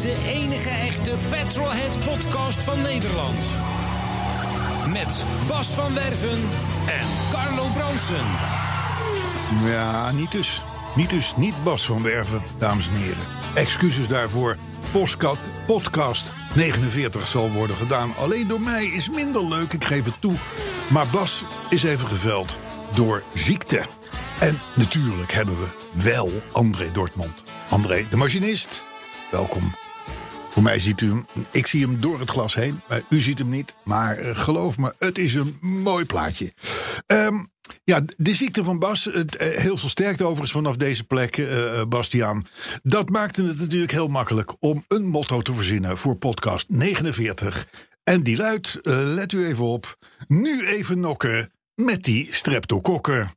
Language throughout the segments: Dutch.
De enige echte Petrolhead podcast van Nederland. Met Bas van Werven en Carlo Bronsen. Ja, niet dus. Niet dus, niet Bas van Werven, dames en heren. Excuses daarvoor. Postcat, podcast 49 zal worden gedaan. Alleen door mij is minder leuk, ik geef het toe. Maar Bas is even geveld door ziekte. En natuurlijk hebben we wel André Dortmund. André, de machinist. Welkom. Voor mij ziet u hem, ik zie hem door het glas heen. U ziet hem niet, maar eh, geloof me, het is een mooi plaatje. Ehm, ja, de ziekte van Bas, eh, heel veel sterkte overigens vanaf deze plek, eh, Bastiaan. Dat maakte het natuurlijk heel makkelijk om een motto te verzinnen voor podcast 49. En die luidt, let u even op, nu even nokken met die streptokokken.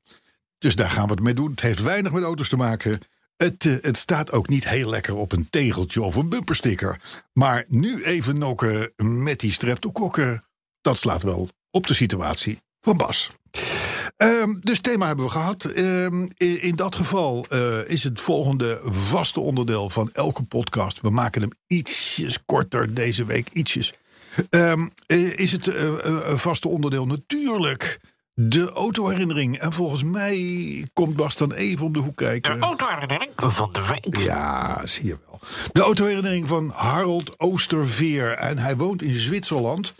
Dus daar gaan we het mee doen. Het heeft weinig met auto's te maken. Het, eh, het staat ook niet heel lekker op een tegeltje of een bumpersticker. Maar nu even nokken met die streptokokken. Dat slaat wel op de situatie van Bas. Ehm, dus thema hebben we gehad. Ehm, in, in dat geval eh, is het volgende vaste onderdeel van elke podcast. We maken hem ietsjes korter deze week, ietsjes. Ehm, eh, is het een vaste onderdeel natuurlijk de autoherinnering. En volgens mij komt Bas dan even om de hoek kijken. Autoherinnering van de week. Ja, zie je wel. De autoherinnering van Harold Oosterveer. En hij woont in Zwitserland.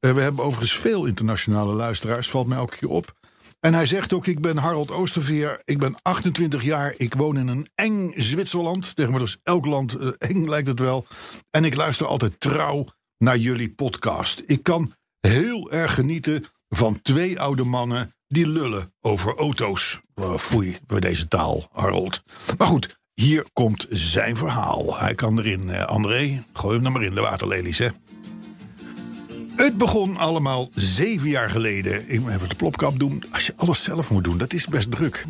Eh, we hebben overigens veel internationale luisteraars, valt mij elke keer op. En hij zegt ook, ik ben Harold Oosterveer, ik ben 28 jaar, ik woon in een eng Zwitserland. Tegenwoordig is elk land eh, eng, lijkt het wel. En ik luister altijd trouw naar jullie podcast. Ik kan heel erg genieten van twee oude mannen die lullen over auto's. Uh, foei, voor deze taal, Harold. Maar goed, hier komt zijn verhaal. Hij kan erin, eh, André. Gooi hem er maar in, de waterlelies, hè. Het begon allemaal zeven jaar geleden. Ik moet even de plopkap doen. Als je alles zelf moet doen, dat is best druk.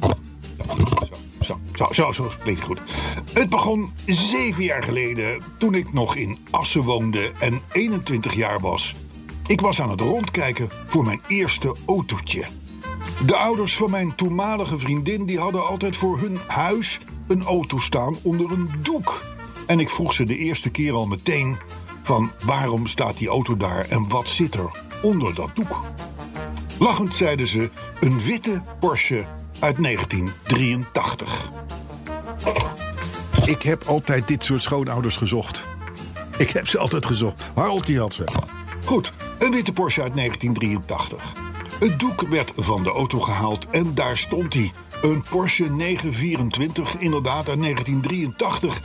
Zo, zo, zo, zo klinkt goed. Het begon zeven jaar geleden toen ik nog in Assen woonde en 21 jaar was. Ik was aan het rondkijken voor mijn eerste autootje. De ouders van mijn toenmalige vriendin die hadden altijd voor hun huis een auto staan onder een doek. En ik vroeg ze de eerste keer al meteen van waarom staat die auto daar en wat zit er onder dat doek. Lachend zeiden ze een witte Porsche uit 1983. Ik heb altijd dit soort schoonouders gezocht. Ik heb ze altijd gezocht. Harold die had ze. Goed, een witte Porsche uit 1983. Het doek werd van de auto gehaald en daar stond hij. Een Porsche 924, inderdaad uit 1983.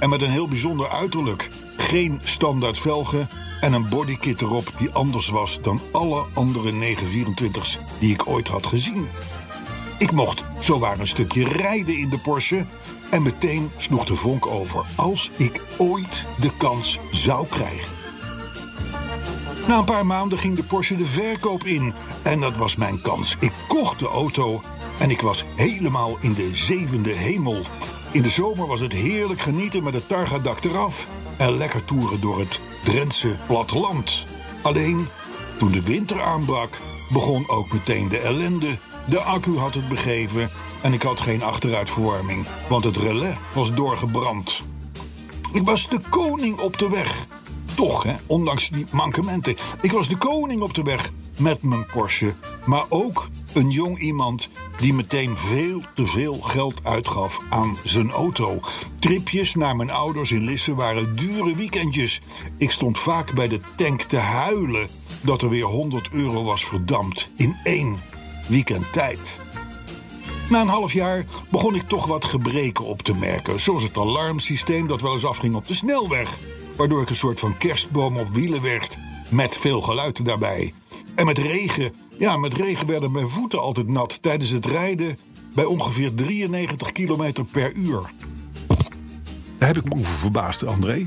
En met een heel bijzonder uiterlijk. Geen standaard velgen en een bodykit erop die anders was dan alle andere 924's die ik ooit had gezien. Ik mocht zowaar een stukje rijden in de Porsche en meteen sloeg de vonk over als ik ooit de kans zou krijgen. Na een paar maanden ging de Porsche de verkoop in en dat was mijn kans. Ik kocht de auto en ik was helemaal in de zevende hemel. In de zomer was het heerlijk genieten met het targadak eraf en lekker toeren door het Drentse platteland. Alleen toen de winter aanbrak, begon ook meteen de ellende. De accu had het begeven en ik had geen achteruitverwarming, want het relais was doorgebrand. Ik was de koning op de weg. Toch, hè, ondanks die mankementen. Ik was de koning op de weg met mijn Porsche. Maar ook een jong iemand die meteen veel te veel geld uitgaf aan zijn auto. Tripjes naar mijn ouders in Lisse waren dure weekendjes. Ik stond vaak bij de tank te huilen dat er weer 100 euro was verdampt in één weekend tijd. Na een half jaar begon ik toch wat gebreken op te merken. Zoals het alarmsysteem dat wel eens afging op de snelweg. Waardoor ik een soort van kerstboom op wielen werd. Met veel geluid daarbij. En met regen. Ja, met regen werden mijn voeten altijd nat tijdens het rijden. bij ongeveer 93 km per uur. Daar heb ik me over verbaasd, André.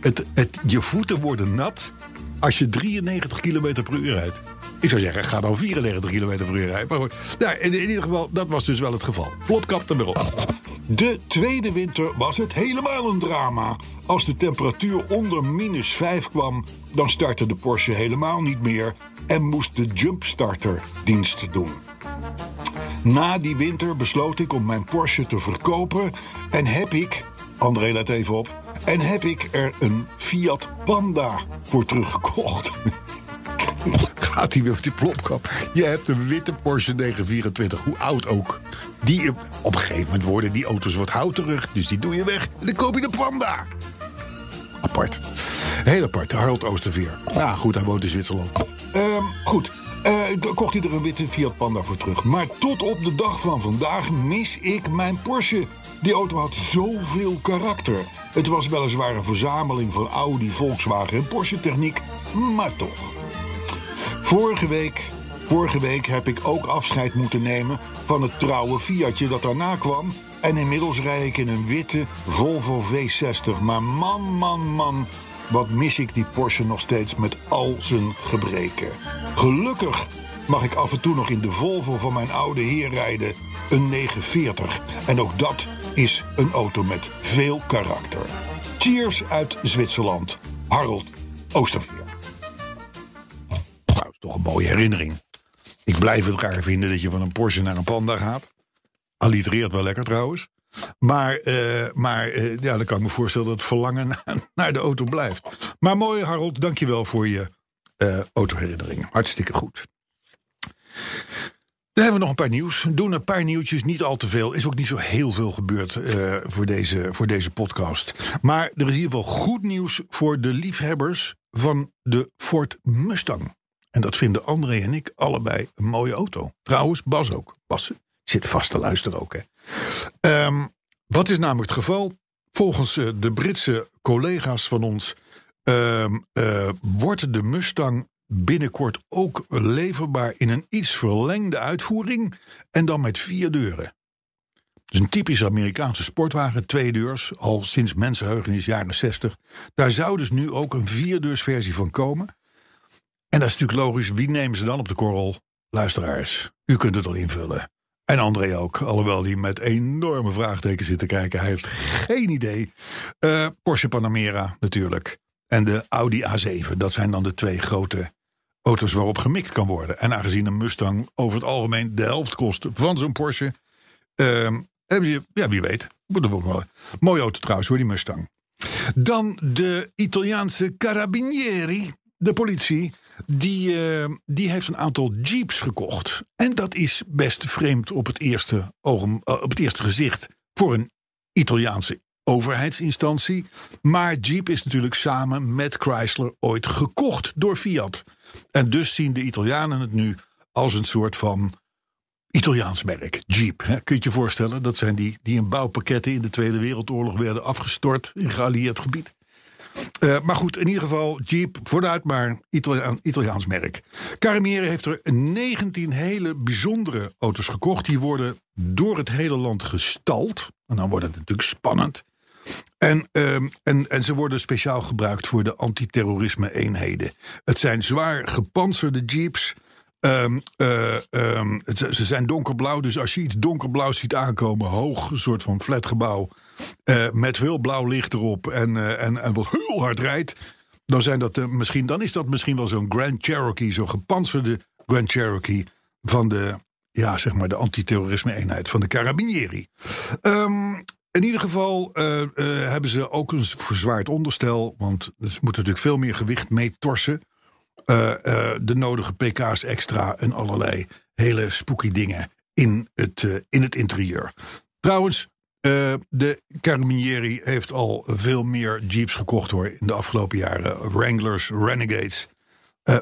Het, het, je voeten worden nat als je 93 km per uur rijdt. Ik zou zeggen, ga dan 94 km per uur rijden. Maar goed, nou, in, in, ieder geval, dat was dus wel het geval. Plopkap er weer op. De tweede winter was het helemaal een drama. Als de temperatuur onder minus 5 kwam, dan startte de Porsche helemaal niet meer en moest de jumpstarter dienst doen. Na die winter besloot ik om mijn Porsche te verkopen en heb ik, André let even op, en heb ik er een Fiat Panda voor teruggekocht. Gaat hij weer op die plopkap? Je hebt een witte Porsche 924, hoe oud ook. Die, op een gegeven moment worden die auto's wat houterig, dus die doe je weg. En dan koop je de Panda. Apart. Heel apart, Harold Oosterveer. Ja, goed, hij woont in Zwitserland. Um, goed, uh, kocht hij er een witte Fiat Panda voor terug. Maar tot op de dag van vandaag mis ik mijn Porsche. Die auto had zoveel karakter. Het was weliswaar een verzameling van Audi, Volkswagen en Porsche techniek, maar toch. Vorige week, vorige week heb ik ook afscheid moeten nemen van het trouwe Fiatje dat daarna kwam. En inmiddels rijd ik in een witte Volvo V60. Maar man, man, man, wat mis ik die Porsche nog steeds met al zijn gebreken. Gelukkig mag ik af en toe nog in de Volvo van mijn oude heer rijden. Een 940. En ook dat is een auto met veel karakter. Cheers uit Zwitserland. Harold Oosterveer. Mooie herinnering. Ik blijf het raar vinden dat je van een Porsche naar een Panda gaat. Allitereert wel lekker trouwens. Maar, uh, maar uh, ja, dan kan ik me voorstellen dat het verlangen naar, de auto blijft. Maar mooi, Harold, dankjewel voor je uh, autoherinnering. Hartstikke goed. Dan hebben we nog een paar nieuws. Doen een paar nieuwtjes, niet al te veel. Is ook niet zo heel veel gebeurd voor, deze, voor deze podcast. Maar er is in ieder geval goed nieuws voor de liefhebbers van de Ford Mustang. En dat vinden André en ik allebei een mooie auto. Trouwens, Bas ook. Bas zit vast te luisteren ook. Hè. Um, wat is namelijk het geval? Volgens uh, de Britse collega's van ons uh, uh, wordt de Mustang binnenkort ook leverbaar in een iets verlengde uitvoering en dan met vier deuren. Het een typische Amerikaanse sportwagen, twee deurs, al sinds mensenheugenis jaren 60. Daar zou dus nu ook een vierdeursversie van komen. En dat is natuurlijk logisch, wie nemen ze dan op de korrel? Luisteraars, u kunt het al invullen. En André ook, alhoewel hij met enorme vraagtekens zit te kijken. Hij heeft geen idee. Uh, Porsche Panamera natuurlijk. En de Audi A7. Dat zijn dan de twee grote auto's waarop gemikt kan worden. En aangezien een Mustang over het algemeen de helft kost van zo'n Porsche. Uh, je, ja, wie weet. Mooie auto trouwens hoor, die Mustang. Dan de Italiaanse Carabinieri, de politie. Die, uh, die heeft een aantal jeeps gekocht. En dat is best vreemd op het eerste, ogen, uh, op het eerste gezicht voor een Italiaanse overheidsinstantie. Maar Jeep is natuurlijk samen met Chrysler ooit gekocht door Fiat. En dus zien de Italianen het nu als een soort van Italiaans merk, Jeep. Hè? Kun je je voorstellen? Dat zijn die die in bouwpakketten in de Tweede Wereldoorlog werden afgestort in geallieerd gebied. Uh, maar goed, in ieder geval Jeep, vooruit maar Italiaan, Italiaans merk. Caramiere heeft er 19 hele bijzondere auto's gekocht. Die worden door het hele land gestald. En dan wordt het natuurlijk spannend. En, um, en, en ze worden speciaal gebruikt voor de antiterrorisme-eenheden. Het zijn zwaar gepantserde jeeps. Uh, um, het, ze zijn donkerblauw, dus als je iets donkerblauw ziet aankomen, hoog, een soort van flatgebouw, uh, met veel blauw licht erop en, uh, en, en wat heel hard rijdt, dan, zijn dat, misschien, dan is dat misschien wel zo'n Grand Cherokee, zo'n gepantserde Grand Cherokee van de, ja, zeg maar de antiterrorisme-eenheid van de Carabinieri. Um, in ieder geval hebben ze ook een verzwaard onderstel. Want ze moeten natuurlijk veel meer gewicht mee torsen. Uh, de nodige pk's extra en allerlei hele spooky dingen in het, in het interieur. Trouwens, de Carabinieri heeft al veel meer jeeps gekocht hoor in de afgelopen jaren. Wranglers, Renegades.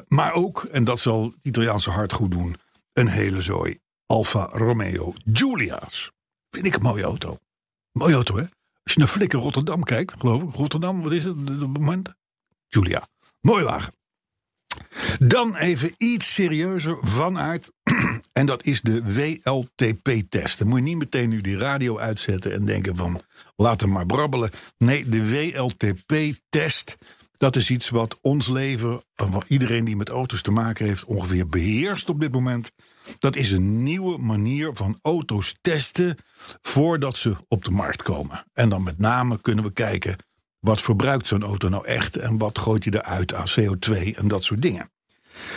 maar ook, en dat zal het Italiaanse hart goed doen, een hele zooi Alfa Romeo Giulia's. Vind ik een mooie auto. Mooie auto, hè? Als je naar Flikker Rotterdam kijkt, geloof ik. Rotterdam, wat is het op het moment? Julia. Mooi wagen. Dan even iets serieuzer van aard. En dat is de WLTP-test. Dan moet je niet meteen nu die radio uitzetten en denken van laat hem maar brabbelen. Nee, de WLTP-test. Dat is iets wat ons leven, wat iedereen die met auto's te maken heeft, ongeveer beheerst op dit moment. Dat is een nieuwe manier van auto's testen voordat ze op de markt komen. En dan met name kunnen we kijken wat verbruikt zo'n auto nou echt en wat gooit hij eruit aan CO2 en dat soort dingen.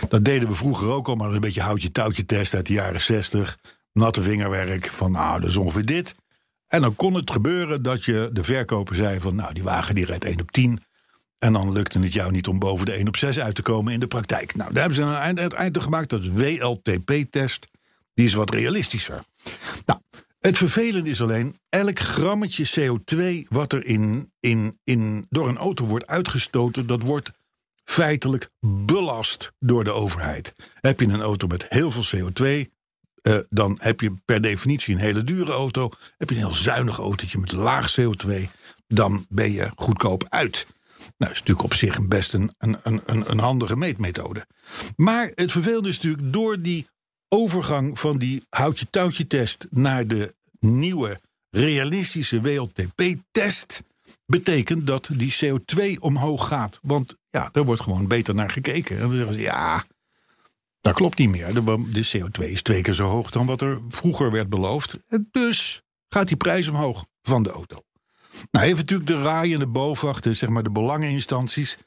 Dat deden we vroeger ook al, maar een beetje houtje-touwtje test uit de jaren 60. Natte vingerwerk van nou, dat is ongeveer dit. En dan kon het gebeuren dat je de verkoper zei van nou, die wagen die rijdt 1 op 10. En dan lukte het jou niet om boven de 1 op 6 uit te komen in de praktijk. Nou, daar hebben ze een eind, het eind gemaakt. Dat WLTP-test. Die is wat realistischer. Nou, het vervelende is alleen, elk grammetje CO2 wat er in, in, in, door een auto wordt uitgestoten, dat wordt feitelijk belast door de overheid. Heb je een auto met heel veel CO2, uh, dan heb je per definitie een hele dure auto. Heb je een heel zuinig autootje met laag CO2, dan ben je goedkoop uit. Nou, dat is natuurlijk op zich best een, een, een, een handige meetmethode. Maar het vervelende is natuurlijk door die overgang van die houtje-touwtje-test naar de nieuwe realistische WLTP-test betekent dat die CO2 omhoog gaat. Want ja, daar wordt gewoon beter naar gekeken. En dan zeggen ze, ja, dat klopt niet meer. De, CO2 is twee keer zo hoog dan wat er vroeger werd beloofd. En dus gaat die prijs omhoog van de auto. Nou, even natuurlijk de RAI en de zeg maar de belangeninstanties...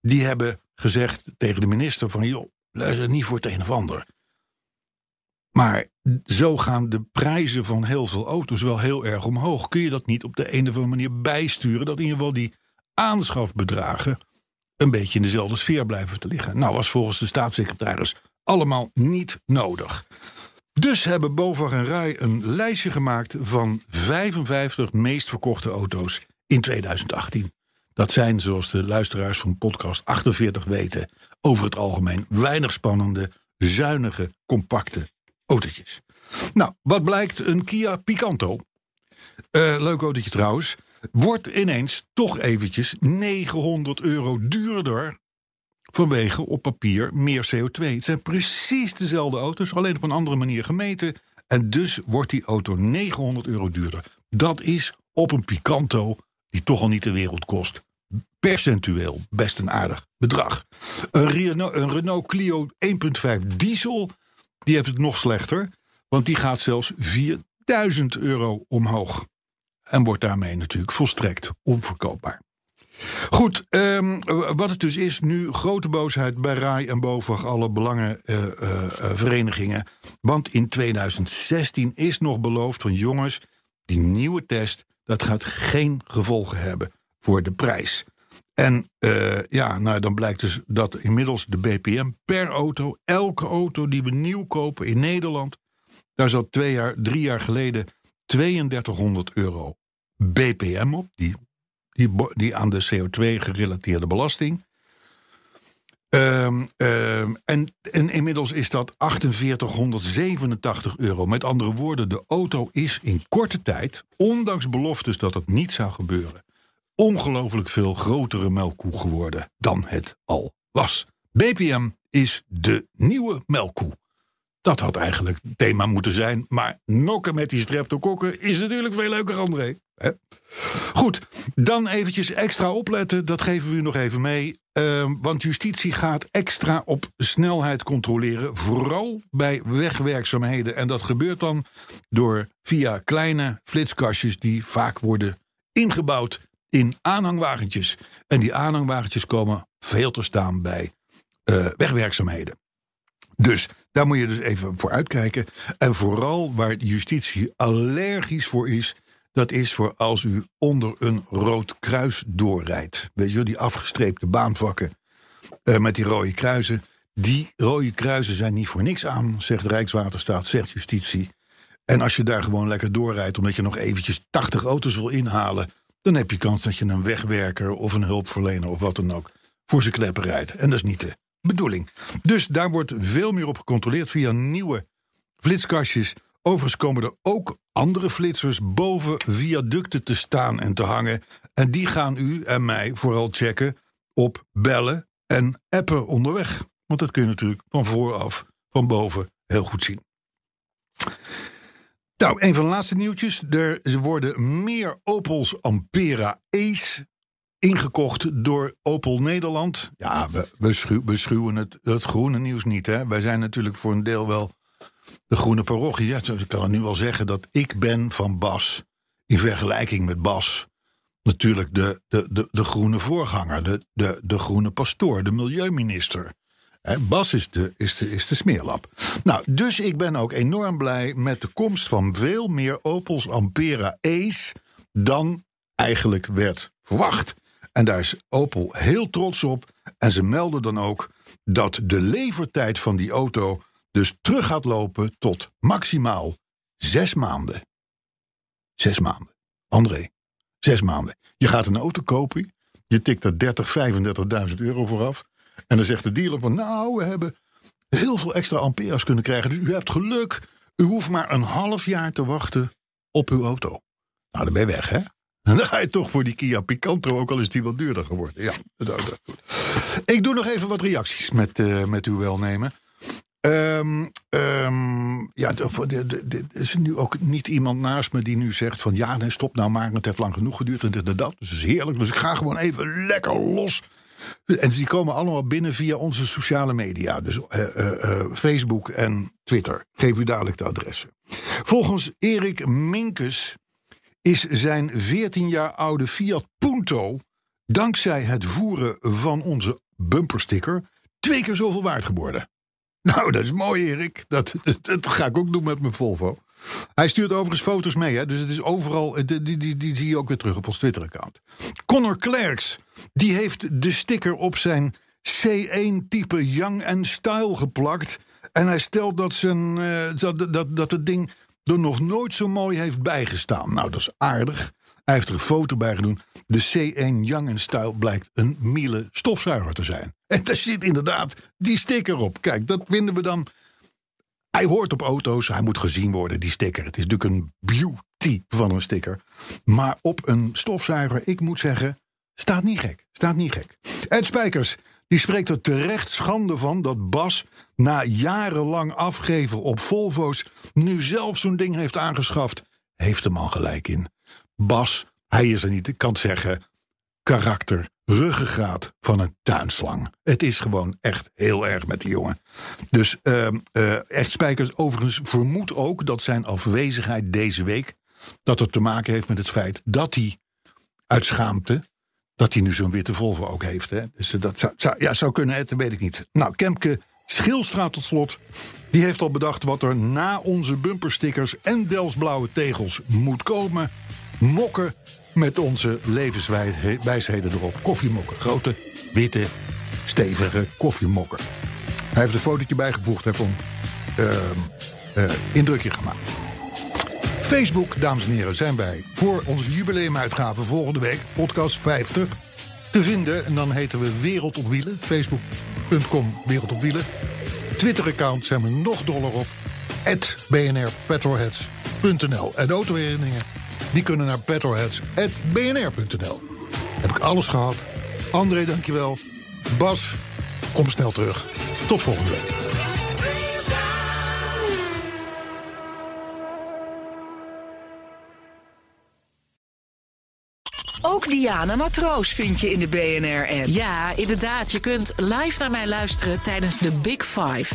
die hebben gezegd tegen de minister van... joh, luister niet voor het een of ander. Maar zo gaan de prijzen van heel veel auto's wel heel erg omhoog. Kun je dat niet op de een of andere manier bijsturen... dat in ieder geval die aanschafbedragen een beetje in dezelfde sfeer blijven te liggen? Nou, was volgens de staatssecretaris allemaal niet nodig. Dus hebben BOVAG en RAI een lijstje gemaakt van 55 meest verkochte auto's in 2018. Dat zijn, zoals de luisteraars van podcast 48 weten, over het algemeen weinig spannende, zuinige, compacte autootjes. Nou, wat blijkt? Een Kia Picanto, uh, leuk autootje trouwens, wordt ineens toch eventjes 900 euro duurder vanwege op papier meer CO2. Het zijn precies dezelfde auto's, alleen op een andere manier gemeten. En dus wordt die auto 900 euro duurder. Dat is op een Picanto, die toch al niet de wereld kost, percentueel best een aardig bedrag. Een Renault, een Renault Clio 1.5 diesel, die heeft het nog slechter. Want die gaat zelfs 4000 euro omhoog. En wordt daarmee natuurlijk volstrekt onverkoopbaar. Goed, um, wat het dus is nu grote boosheid bij RAI en BOVAG, alle belangenverenigingen. Uh, uh, want in 2016 is nog beloofd van jongens, die nieuwe test, dat gaat geen gevolgen hebben voor de prijs. En uh, ja, nou dan blijkt dus dat inmiddels de BPM per auto, elke auto die we nieuw kopen in Nederland, daar zat twee jaar, drie jaar geleden 3200 euro BPM op, die die, aan de CO2-gerelateerde belasting. Um, um, en, en inmiddels is dat 4887 euro. Met andere woorden, de auto is in korte tijd, ondanks beloftes dat het niet zou gebeuren, ongelooflijk veel grotere melkkoe geworden dan het al was. BPM is de nieuwe melkkoe. Dat had eigenlijk het thema moeten zijn. Maar nokken met die streptokokken is natuurlijk veel leuker, André. Goed, dan eventjes extra opletten. Dat geven we u nog even mee. Uh, want justitie gaat extra op snelheid controleren. Vooral bij wegwerkzaamheden. En dat gebeurt dan door via kleine flitskastjes... die vaak worden ingebouwd in aanhangwagentjes. En die aanhangwagentjes komen veel te staan bij uh, wegwerkzaamheden. Dus daar moet je dus even voor uitkijken. En vooral waar justitie allergisch voor is dat is voor als u onder een rood kruis doorrijdt. Weet je, die afgestreepte baanvakken uh, met die rode kruisen. Die rode kruisen zijn niet voor niks aan, zegt Rijkswaterstaat, zegt justitie. En als je daar gewoon lekker doorrijdt, omdat je nog eventjes 80 auto's wil inhalen, dan heb je kans dat je een wegwerker of een hulpverlener of wat dan ook voor zijn kleppen rijdt. En dat is niet de bedoeling. Dus daar wordt veel meer op gecontroleerd via nieuwe flitskastjes Overigens komen er ook andere flitsers boven viaducten te staan en te hangen. En die gaan u en mij vooral checken op bellen en appen onderweg. Want dat kun je natuurlijk van vooraf, van boven, heel goed zien. Nou, een van de laatste nieuwtjes. Er worden meer Opels Ampera Ace ingekocht door Opel Nederland. Ja, we, we, schuwen het, het groene nieuws niet. Hè? Wij zijn natuurlijk voor een deel wel de groene parochie. Ja, ik kan het nu wel zeggen dat ik ben van Bas... in vergelijking met Bas... natuurlijk de, de, de, de groene voorganger, de, de, de groene pastoor, de milieuminister... Bas is de, is, de, is de smeerlap. Nou, dus ik ben ook enorm blij met de komst van veel meer Opels Ampera Ace dan eigenlijk werd verwacht. En daar is Opel heel trots op. En ze melden dan ook dat de levertijd van die auto dus terug gaat lopen tot maximaal zes maanden. Zes maanden. André, zes maanden. Je gaat een auto kopen, je tikt er 30, 35.000 euro vooraf. En dan zegt de dealer van nou, we hebben heel veel extra amperes kunnen krijgen. Dus u hebt geluk. U hoeft maar een half jaar te wachten op uw auto. Nou, dan ben je weg, hè? Dan ga je toch voor die Kia Picanto, ook al is die wat duurder geworden. Ja, dat is goed. Ik doe nog even wat reacties met, uh, met uw welnemen. Um, ja, er is nu ook niet iemand naast me die nu zegt van... ja, nee, stop nou maar, het heeft lang genoeg geduurd en dit en dat. Dus dat is heerlijk. Dus ik ga gewoon even lekker los en die komen allemaal binnen via onze sociale media. Dus uh, uh, Facebook en Twitter. Geef u dadelijk de adressen. Volgens Erik Minkes is zijn 14 jaar oude Fiat Punto... dankzij het voeren van onze bumpersticker... twee keer zoveel waard geworden. Nou, dat is mooi, Erik. Dat, dat ga ik ook doen met mijn Volvo. Hij stuurt overigens foto's mee, hè? dus het is overal. Die, die, die, die zie je ook weer terug op ons Twitter-account. Connor Clerks, die heeft de sticker op zijn C1-type Young and Style geplakt. En hij stelt dat, zijn, uh, dat, dat, dat het ding er nog nooit zo mooi heeft bijgestaan. Nou, dat is aardig. Hij heeft er een foto bij gedaan. De C1 Young and Style blijkt een Miele stofzuiger te zijn. En daar zit inderdaad die sticker op. Kijk, dat vinden we dan hij hoort op auto's, hij moet gezien worden, die sticker. Het is natuurlijk een beauty van een sticker. Maar op een stofzuiger, ik moet zeggen, staat niet gek. Staat niet gek. Ed Spijkers, die spreekt er terecht schande van dat Bas na jarenlang afgeven op Volvo's nu zelf zo'n ding heeft aangeschaft. Heeft hem al gelijk in. Bas, hij is er niet, ik kan het zeggen, karakter, ruggengraat van een tuinslang. Het is gewoon echt heel erg met die jongen. Dus uh, echt Spijkers overigens vermoedt ook dat zijn afwezigheid deze week... dat het te maken heeft met het feit dat hij uit schaamte... dat hij nu zo'n witte Volvo ook heeft. Hè? Dus dat zou, zou, ja, zou kunnen, dat weet ik niet. Nou, Kemke Schilstraat tot slot... die heeft al bedacht wat er na onze bumperstickers... en Delsblauwe tegels moet komen. Mokken met onze levenswijsheden erop. Koffiemokken. Grote, witte, stevige koffiemokken. Hij heeft een fotootje bijgevoegd en van uh, uh, indrukje gemaakt. Facebook, dames en heren, zijn wij voor onze jubileumuitgave volgende week, podcast 50, te vinden. En dan heten we Wereld op Wielen. Facebook.com Wereld op Wielen. Twitter-account zijn we nog doller op. bnrpetrolheads.nl. En autoherinneringen die kunnen naar petrolheads.bnr.nl. Heb ik alles gehad. André, dankjewel. Bas, kom snel terug. Tot volgende week. Ook Diana Matroos vind je in de BNR-app. Ja, inderdaad. Je kunt live naar mij luisteren tijdens de Big Five.